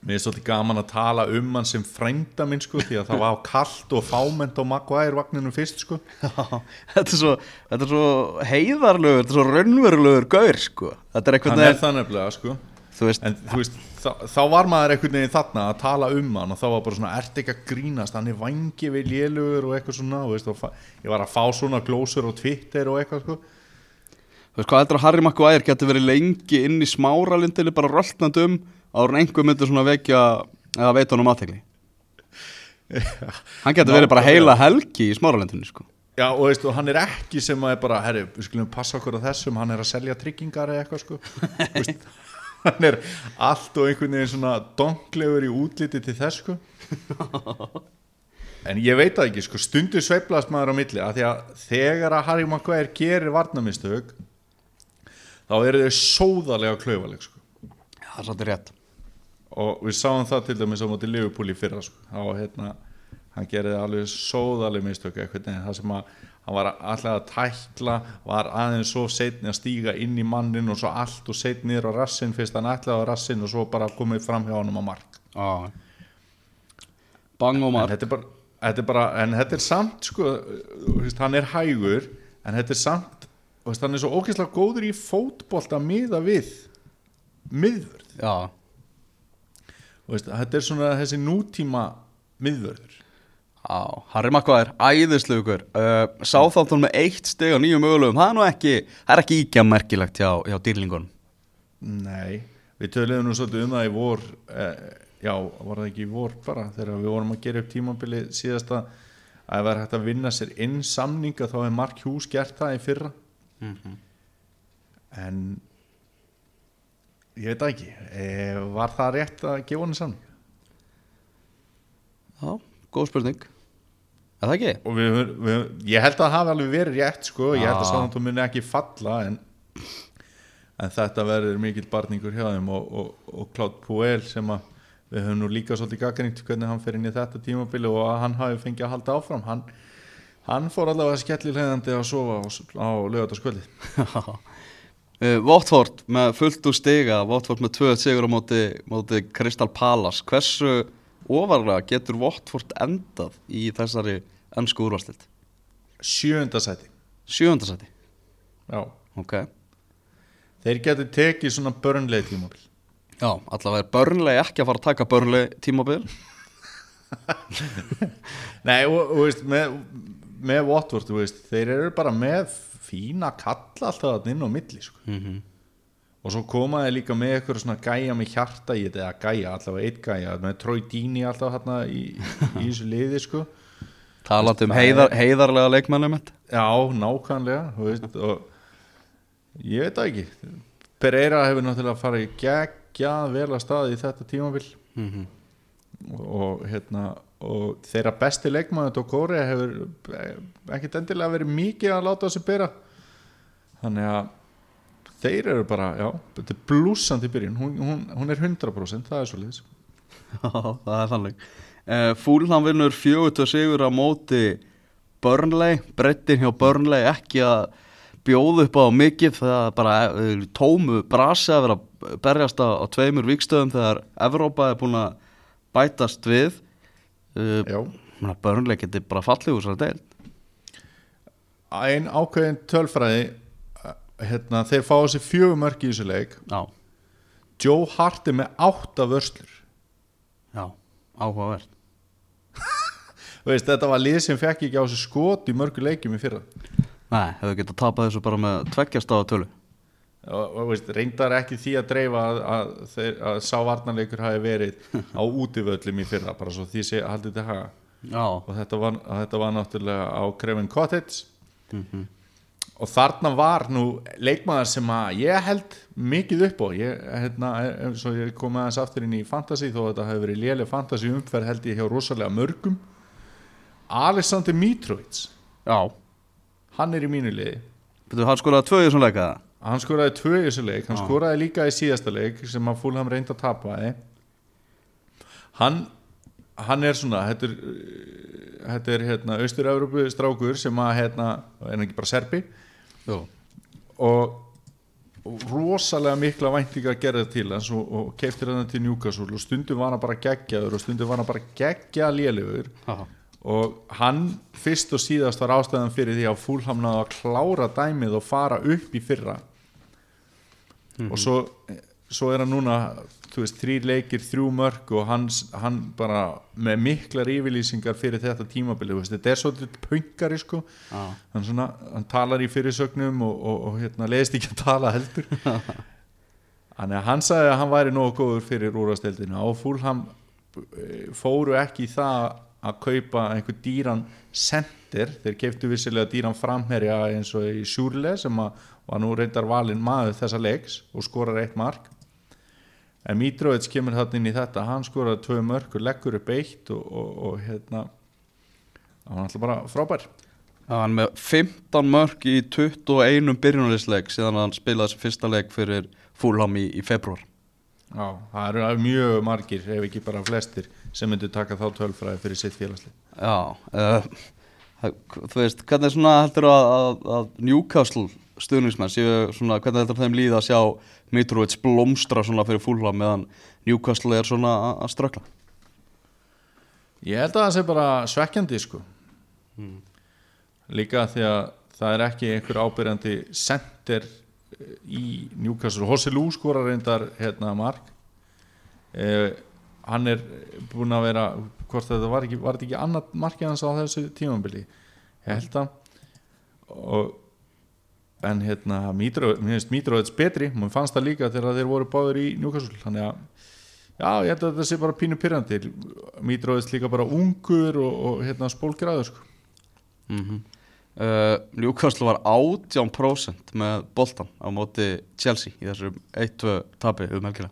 mér er svolítið gaman að tala um hann sem frænda minn sko því að það var kallt og fáment á Maguire vagninum fyrst sko þetta er svo, þetta er svo heiðarlegur, þetta er svo raunverulegur gaur sko. þetta er eitthvað hann er það nefnilega sko þú veist, en þú veist, þá, þá var maður einhvern veginn þarna að tala um hann og þá var bara svona, ert ekki að grínast? Hann er vangi við lélugur og eitthvað svona þú veist, og ég var að fá svona glósur á Twitter og eitthvað sko. Þú veist hvað heldur að Harry Maguire getur verið lengi inn í smáralindinni bara röltnandi um áður en einhver myndir svona vekja eða veit honum aðtegli hann getur verið bara heila helgi í smáralindinni sko. Já, og, veist, og hann er ekki sem að er bara, herru, við skulum passa okkur á þessum, hann er að selja tryggingar eða eitthvað sko hann er allt og einhvern veginn svona donklegur í útliti til þess sko. En ég veit það ekki sko, stundu sveiflast maður á milli að því að þegar að Harry Maguire gerir varnamistök þá eru þau sóðarlega klaufaleg sko. Það er svolítið rétt. Og við sáum það til dæmis á móti Liverpool í fyrra sko. þá hérna hann gerði alveg sóðaleg mistök eitthvað það sem að hann var alltaf að tækla var aðeins svo setni að stíga inn í mannin og svo allt og setni niður á rassin fyrst hann ætlaði á rassin og svo bara komið fram hjá honum á mark. Ah. bang og en mark. þetta er bara, þetta er bara en þetta er samt sko hann er hægur en þetta er samt hann er svo ógeðslega góður í fótbolt að miða við miðvörð. Já, þetta er svona þessi nútíma miðvörður já, Harry Maguire æðislugur uh, Sáþáltun með eitt steg á nýju mögulegum. Það er nú ekki, það er ekki íkja merkilegt hjá, hjá dýrlingunum. Nei, við töluðum nú svolítið um það í vor eh, já, var það ekki í vor bara þegar við vorum að gera upp tímabili síðasta að var hægt að vinna sér inn samninga þá hefði Mark Hughes gert það í fyrra. En ég veit ekki. Eh, var það rétt að gefa hann samning? Já, góð spurning er það ekki? við, við, ég held að það hafi alveg verið rétt sko, ég held að Já. Sáðantón muni ekki falla en, en þetta verður mikill barningur hjá þeim. Og, og, og Claude Puel sem að við höfum nú líka svolítið gaggringt hvernig hann fer inn í þetta tímabili og að hann hafi fengið að halda áfram. Hann, hann fór allavega skellilegandi að sofa á, á lögataskvöldi Votford með fullt úr stiga. Votford með tvö sigur á móti, móti Crystal Palace. Hversu ofarlega getur Votford endað í þessari ennsku úrvastild sjönda sæti sjöndasæti, já. ok þeir getur tekið svona börnleið tímabil já, allavega er börnlega ekki að fara að taka börnlega tímabil Nei, og, og veist, með, með Watford, þú veist, þeir eru bara með fína kalla alltaf inn á milli sko. mm -hmm. Og svo koma þeir líka með eitthvað svona gæja með hjarta í þetta, eða gæja, allavega eitt gæja með Troy Deeney alltaf hérna í, í þessu liði, sko. Talandi um heiðar, heiðarlega leikmannum Já, nákvæmlega, veist og ég veit það ekki. Pereira hefur náttúrulega farið geggjað vel að staði í þetta tímabil. Mm -hmm. og, og hérna og þeirra besti leikmaður Dokore hefur eh, ekkit endilega verið mikið að láta þessu bera. Þannig að þeir eru bara, já, þetta er blúsandi byrjun, hún, hún, hún er 100% það er svo liðs það er þannig. Uh, Fúlham vinnur 40 sigur á móti Burnley, brettin hjá Burnley ekki að bjóða upp á mikið. Það er bara uh, tómu brasi að vera að berjast á, á tveimur vikstöðum þegar Evrópa er búin að bætast við. Uh, Burnley getur bara fallið úr þessari deil ein ákveðin tölfræði eh, hérna, þeir fá þessi fjögur mörk í þessu leik. Já, Joe Hart er með átta vörslur. Já, áhugavert. Veist, þetta var lið sem fekk ekki á þessu skot í mörgu leikjum í fyrra. Nei, hefur getað tapað þessu bara með tveggjast á tölu. Og, og veist, reyndar ekki því að dreifa að, að, þeir, að sá varnarleikur hafi verið á útivöllum í fyrra bara svo því sé haldið til haga. Já, og þetta var, að þetta var náttúrulega á Krefin Cottage. Mm og þarna var nú leikmaður sem að ég held mikið upp á. Ég, hérna, ég kom aðeins aftur inn í fantasy þó að þetta hefur verið léleg fantasy umferð held ég hjá rosalega mörgum. Alexander Mitrovic. Já. Hann er í mínu liði. Betur, hann skoraði tvö í þessum leika það? hann skoraði tvö í þessu leik. Hann Já. skoraði líka í síðasta leik sem að Fulham reyndi að tapa hann hann er svona þetta er, þetta er hérna, austur-Európu strákur sem að hérna, hann ekki bara serbi? Jú. Og rosalega mikla væntinga að gera til hans og, og keiftir hann til Newcastle og stundum var hann bara geggjaður og stundum var hann bara geggja lélugur og hann fyrst og síðast var ástæðan fyrir því að Fulham náðu að klára dæmið og fara upp í fyrra. Og svo, svo er hann núna þú veist, þrý leikir, þrjú mörg og hans, hann bara með miklar yfirlýsingar fyrir þetta tímabili þetta er svolítið pöngari sko. Já. hann, svona, hann talar í fyrirsögnum og, og, og hérna, leðist ekki að tala heldur. Að hann sagði að hann væri nógu góður fyrir úrvasteldinu og Fulham eh, fóru ekki í það að kaupa einhver dýran center, þeir keiftu vissilega dýran framherja eins og í Sjúrle sem að var nú reyndar valinn maður þessa leiks og skorar eitt mark en Mitrovic kemur þarna inn í þetta. Hann skorar tvö mörg og leggur upp eitt og, og, og hérna hann var alltaf bara frábær. Hann er með 15 mörg í 21 byrjunarleisleik síðan hann spilaði sem fyrsta leik fyrir Fulham í, í februar Já, það eru mjög margir ef ekki bara flestir sem myndu taka þá tölfræði fyrir sitt félagsli Já, uh, þú veist, hvernig svona heldur að, að, að Newcastle stuðningsmenn séu svona, hvernig heldur þeim líða að sjá Mitrovic blómstra svona fyrir Fulham meðan Newcastle er svona að, strökla Ég held að það sé bara svekkjandi sko. Líka því að það er ekki einhver ábyrjandi center eh, í Newcastle. Hossi Lú skorar reyndar hérna mark. Eh, hann er búin að vera hvort þetta var ekki, var þetta ekki annað markið hans á þessu tímambili ég held að og en hérna mér finnst Mitrovic betri mér fannst það líka þegar þeir voru báður í Newcastle þannig að já, ég held að þetta sé bara pínu pyrrandi Mitrovic líka bara ungur og, og hérna spólgræður sko. mm -hmm. uh, Newcastle var 18% með boltan á móti Chelsea í þessu 1-2 tapi um helgina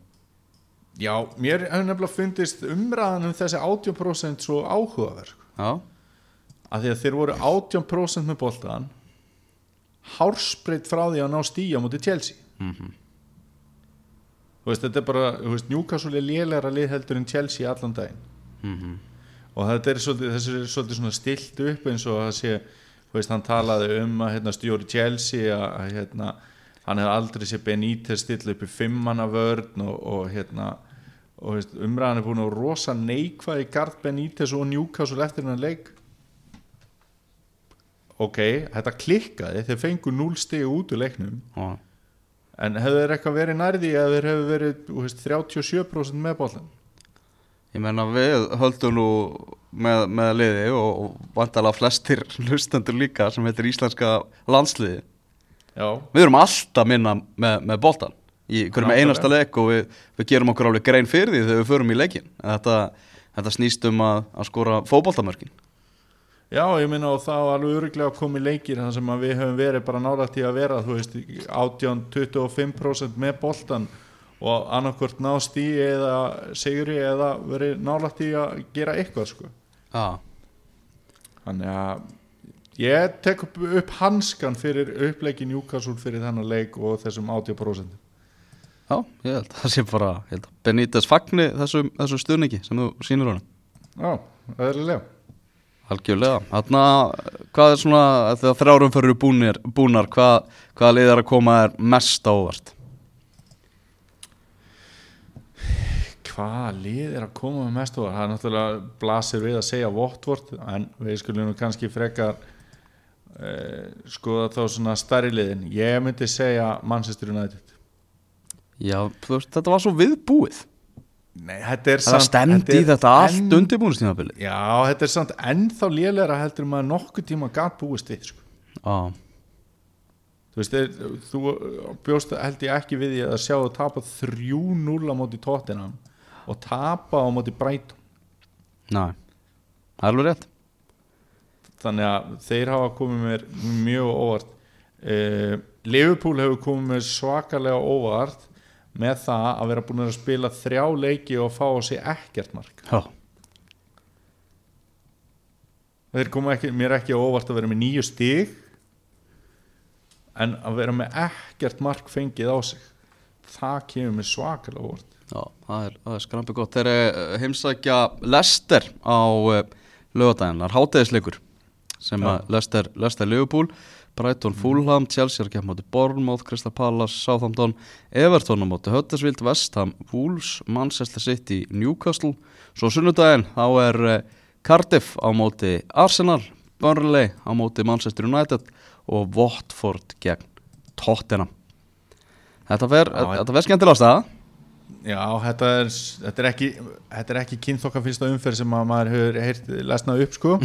já, mér hefur nefnilega fundist umræðan um þessi 80% svo áhugaverð sko. Já, að því að þeir voru 18% með boltan hárspreitt frá því að ná stíja á móti Chelsea. Mm þú veist, þetta er bara, þú veist, Newcastle er lélæra lið heldur en Chelsea allan daginn. Mhm. og þetta er svolítið, þessi er svolítið svona stilt upp eins og það sé, þú veist, hann talaði um að hérna, stjóri Chelsea að, að hérna, hann hefði aldrei sé Benítez stilla upp í fimmanna vörn og, og hérna og veist, umræðan er búin að vera rosa neikvað í Gard Benítez og Newcastle eftir hennar leik ok, þetta klikkaði þeir fengu 0 stigi út úr leiknum. Já. en hefur þeir eitthvað verið nærði að þeir hefur verið veist, 37% með bollan Ég meina við höldum nú með, með liði og, og vantalega flestir hlustendur líka sem heitir íslenska landsliði. Já, Við erum alltaf minna með, með boltan í hverjum einasta leik og við, við gerum okkur alveg grein fyrir því þegar við förum í leikin En þetta, þetta snýst um að, að skora fótboltamörkin Já, ég minna og var alveg öruglega komið leikir þar sem við höfum verið bara nálægt í að vera þú veist, 18-25% með boltan og annarkvort nást í eða sigri eða verið nálægt í að gera eitthvað sko. Já, Þannig að ég tek upp, upp hanskan fyrir uppleikin Júkasúl fyrir þennan leik og þessum 80% já, ég held að það sé bara Benítez fagni þessum, þessum stuðningi sem þú sýnir honum. Já, eðlilega Algjörlega, þarna, hvað er svona, þegar þrjárum fyrir búnir, búnar, hvað, hvaða lið er að koma er mest ávart? Hvaða lið er að koma mest og það er náttúrulega blasir við að segja Votvort en við skulum nú kannski frekar uh, skoða þá svona stærri liðin ég myndi segja Manchester United Já, þú veist, þetta var svo viðbúið. Nei, þetta er Það stendi í þetta allt undirbúinustímabilið. Já, þetta er samt ennþá lélega heldur maður nokkuð tíma gat búist við sko. Já, Þú veist, þeir, þú bjóst held ég ekki við því að sjá að tapa 3-0 á móti tóttina og tapa á móti Brighton næ, það er alveg rétt. þannig að þeir hafa komið mér mjög óvart eh, Liverpool hefur komið mér svakalega óvart með það að vera búin að spila þrjá leiki og fá á sig ekkert mark. Já, þeir komu ekki, mér ekki á óvart að vera með nýju stig en að vera með ekkert mark fengið á sig það kemur mér svakalega óvart. Já, það er, er skrampi gott. Þeir eru heimsækja Lester á uh, lögadaginn, það er hátæðisleikur sem að Lester, Lester Liverpool. Brighton, Fulham, Chelsea er að kemja móti Bournemouth, Crystal Palace, Southampton Everton á móti Huddersfield, West Ham Wolves, Manchester City, Newcastle. Svo sunnudaginn þá er uh, Cardiff á móti Arsenal Burnley á móti Manchester United og Watford gegn Tottenham. Þetta fer, Já, þetta fer skemmtilega staða Já, þetta er, þetta er ekki þetta er ekki kynþokka fyrsta umferð sem að maður hefur heyrt lesnað upp sko.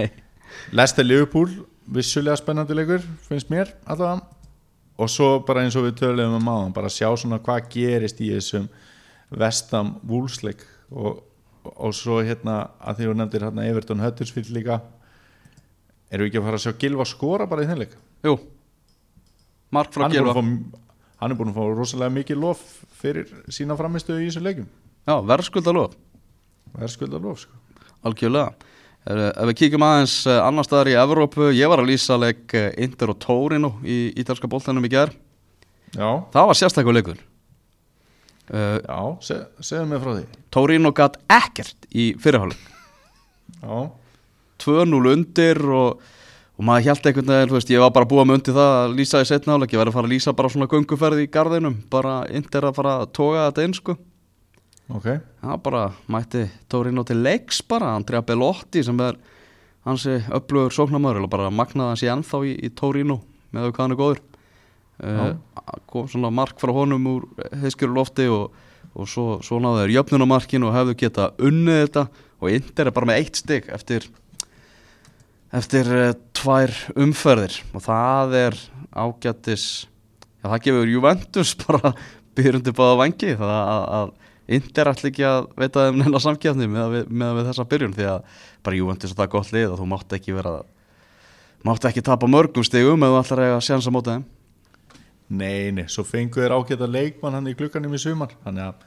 Lester Liverpool vissulega spennandi leikur, finnst mér allavega. Og svo bara eins og við töluðum um áðan, bara sjá svona hvað gerist í þessum vestam vúlsleik og, og svo hérna að því þú nefndir hérna Everton Huddersfield líka erum við ekki að fara að sjá Gilva skora bara í þeim leik? Jú, Mark frá hann Gilva að fá, hann er búin að fá rosalega mikið lof fyrir sína framistöðu í þessum leikum Já, verðskulda lof það er skulda lof sko. Algjörlega Ef við kíkjum aðeins eh, annar staðar í Evrópu Ég var að lýsa leik eh, Inter og Torino í ítalska boltanum í gær. Já, Það var sérstaklega leikur. Já, se, segðu mig frá því. Torino gat ekkert í fyrirháleik já, 2-0 undir og, og maður held einhvern veginn, þú veist, ég var bara að myndi það að lýsa í setna áleik, ég væri að fara að lýsa bara svona gönguferð í garðinum, bara Inter að fara að toga þetta inn, sko ok. Það bara mætti Torino til leiks bara, Andrea Bellotti sem er hansi upplugur sóknarmöður og bara magnaði hans í ennþá í, í Torino með þau hvað hann er góður. Uh, kom svona mark frá honum úr heiskjöru lofti og, og svo, svo náðu þeir jöfnunamarkin og hefðu geta unnið þetta. Og Inter er bara með eitt stygg eftir eftir uh, tvær umferðir. Og það er ágættis já það gefur Juventus bara byrjundi báða vangi það að, að Inter ætla ekki að veita þeim neina samkjafni með, með við þessa byrjun því að bara Juventus er það gott lið og þú mátt ekki vera mátt ekki tapa mörgum ef þú ætlar að sjansa móta þeim. Nei, nei, svo fengu þeir ágæta leikmann hann í glukkanum í sumar þannig að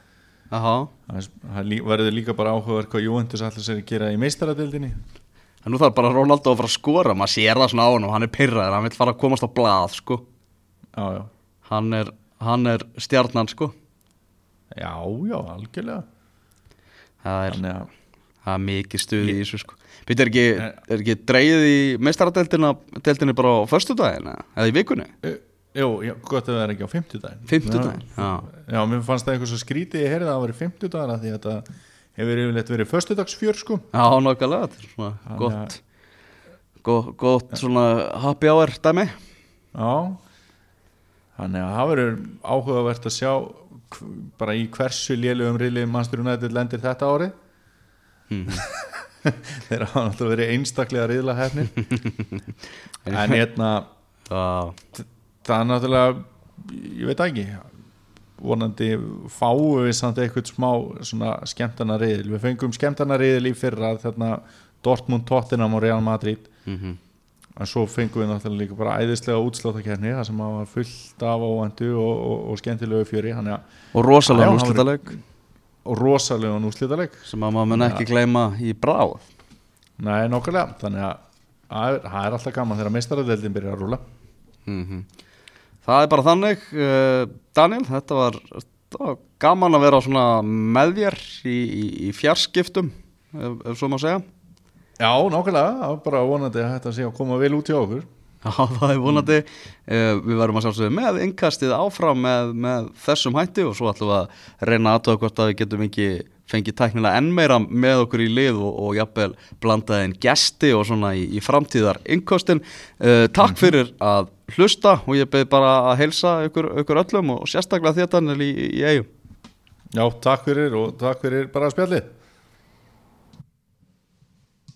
Aha. það verður líka bara áhugaður hvað Juventus ætla sér að gera í meistaradildinni en nú þarf bara Ronaldo að fara að skora maður sér það svona á hann og hann er pyrraður hann vil fara að komast á blað sko. Já, já, hann er, hann er stjarnan sko já, já, algjörlega. Það er, þannig að, það er mikið stuði í þessu sko. Býttu, er ekki, er ekki dreigið í meistaradeildinni bara á föstudaginn eða? Eða í vikunni? e, jú, gott að það er ekki á fimmtudaginn. Fimmtudaginn, já. já, mér fannst það eitthvað svo skrítið ég heyrði að það var í fimmtudagar því að þetta hefur yfirleitt verið föstudagsfjör sko. Já, nokkulega, þetta er svona gott, gott, gott svona happy hour dæmi. Já. Þannig að það verður áhugavert að sjá bara í hversu lélugum riðli Manchester United lendir þetta ári þeir hafa náttúrulega verið einstaklega riðla hefni en hérna Já, það er náttúrulega ég veit það ekki vonandi fáum við samt eitthvað smá svona skemmtana riðil. Við fengum skemmtana riðil í fyrra þarna Dortmund, Tottenham og Real Madrid. Mhm en svo fengum við náttúrulega líka bara æðislega útsláttakefni það sem var fullt af óvendu og, og, og skemmtilegu fjöri er Og rosalega úrslitaleg og rosalega núslítaleg sem að maður mun ekki gleyma í bráð. Nei nokkulega þannig að það er, alltaf gaman þegar meistaradeldin byrjar að rúla mm Það er bara þannig uh, Daniel, þetta var, þetta var gaman að vera svona með þér í, í, í fjarskiptum ef, ef svo má segja já var bara vonandi að þetta sé að koma vel út hjá okkur. Já, það er vonandi. Uh, Við verðum að sjálfsögðu með innkastið áfram með, með þessum hætti og svo ætlum við að reyna aðtöða hvort að við getum ekki fengið tæknilega enn meira með okkur í lið og, og jafnvel blandaði inn gesti og svona í, í framtíðar innkostin. Uh, Takk fyrir að hlusta og ég beð bara að heilsa ykkur, ykkur öllum og sérstaklega Daniel í, í eigum já, takk fyrir og takk fyrir bara spjallið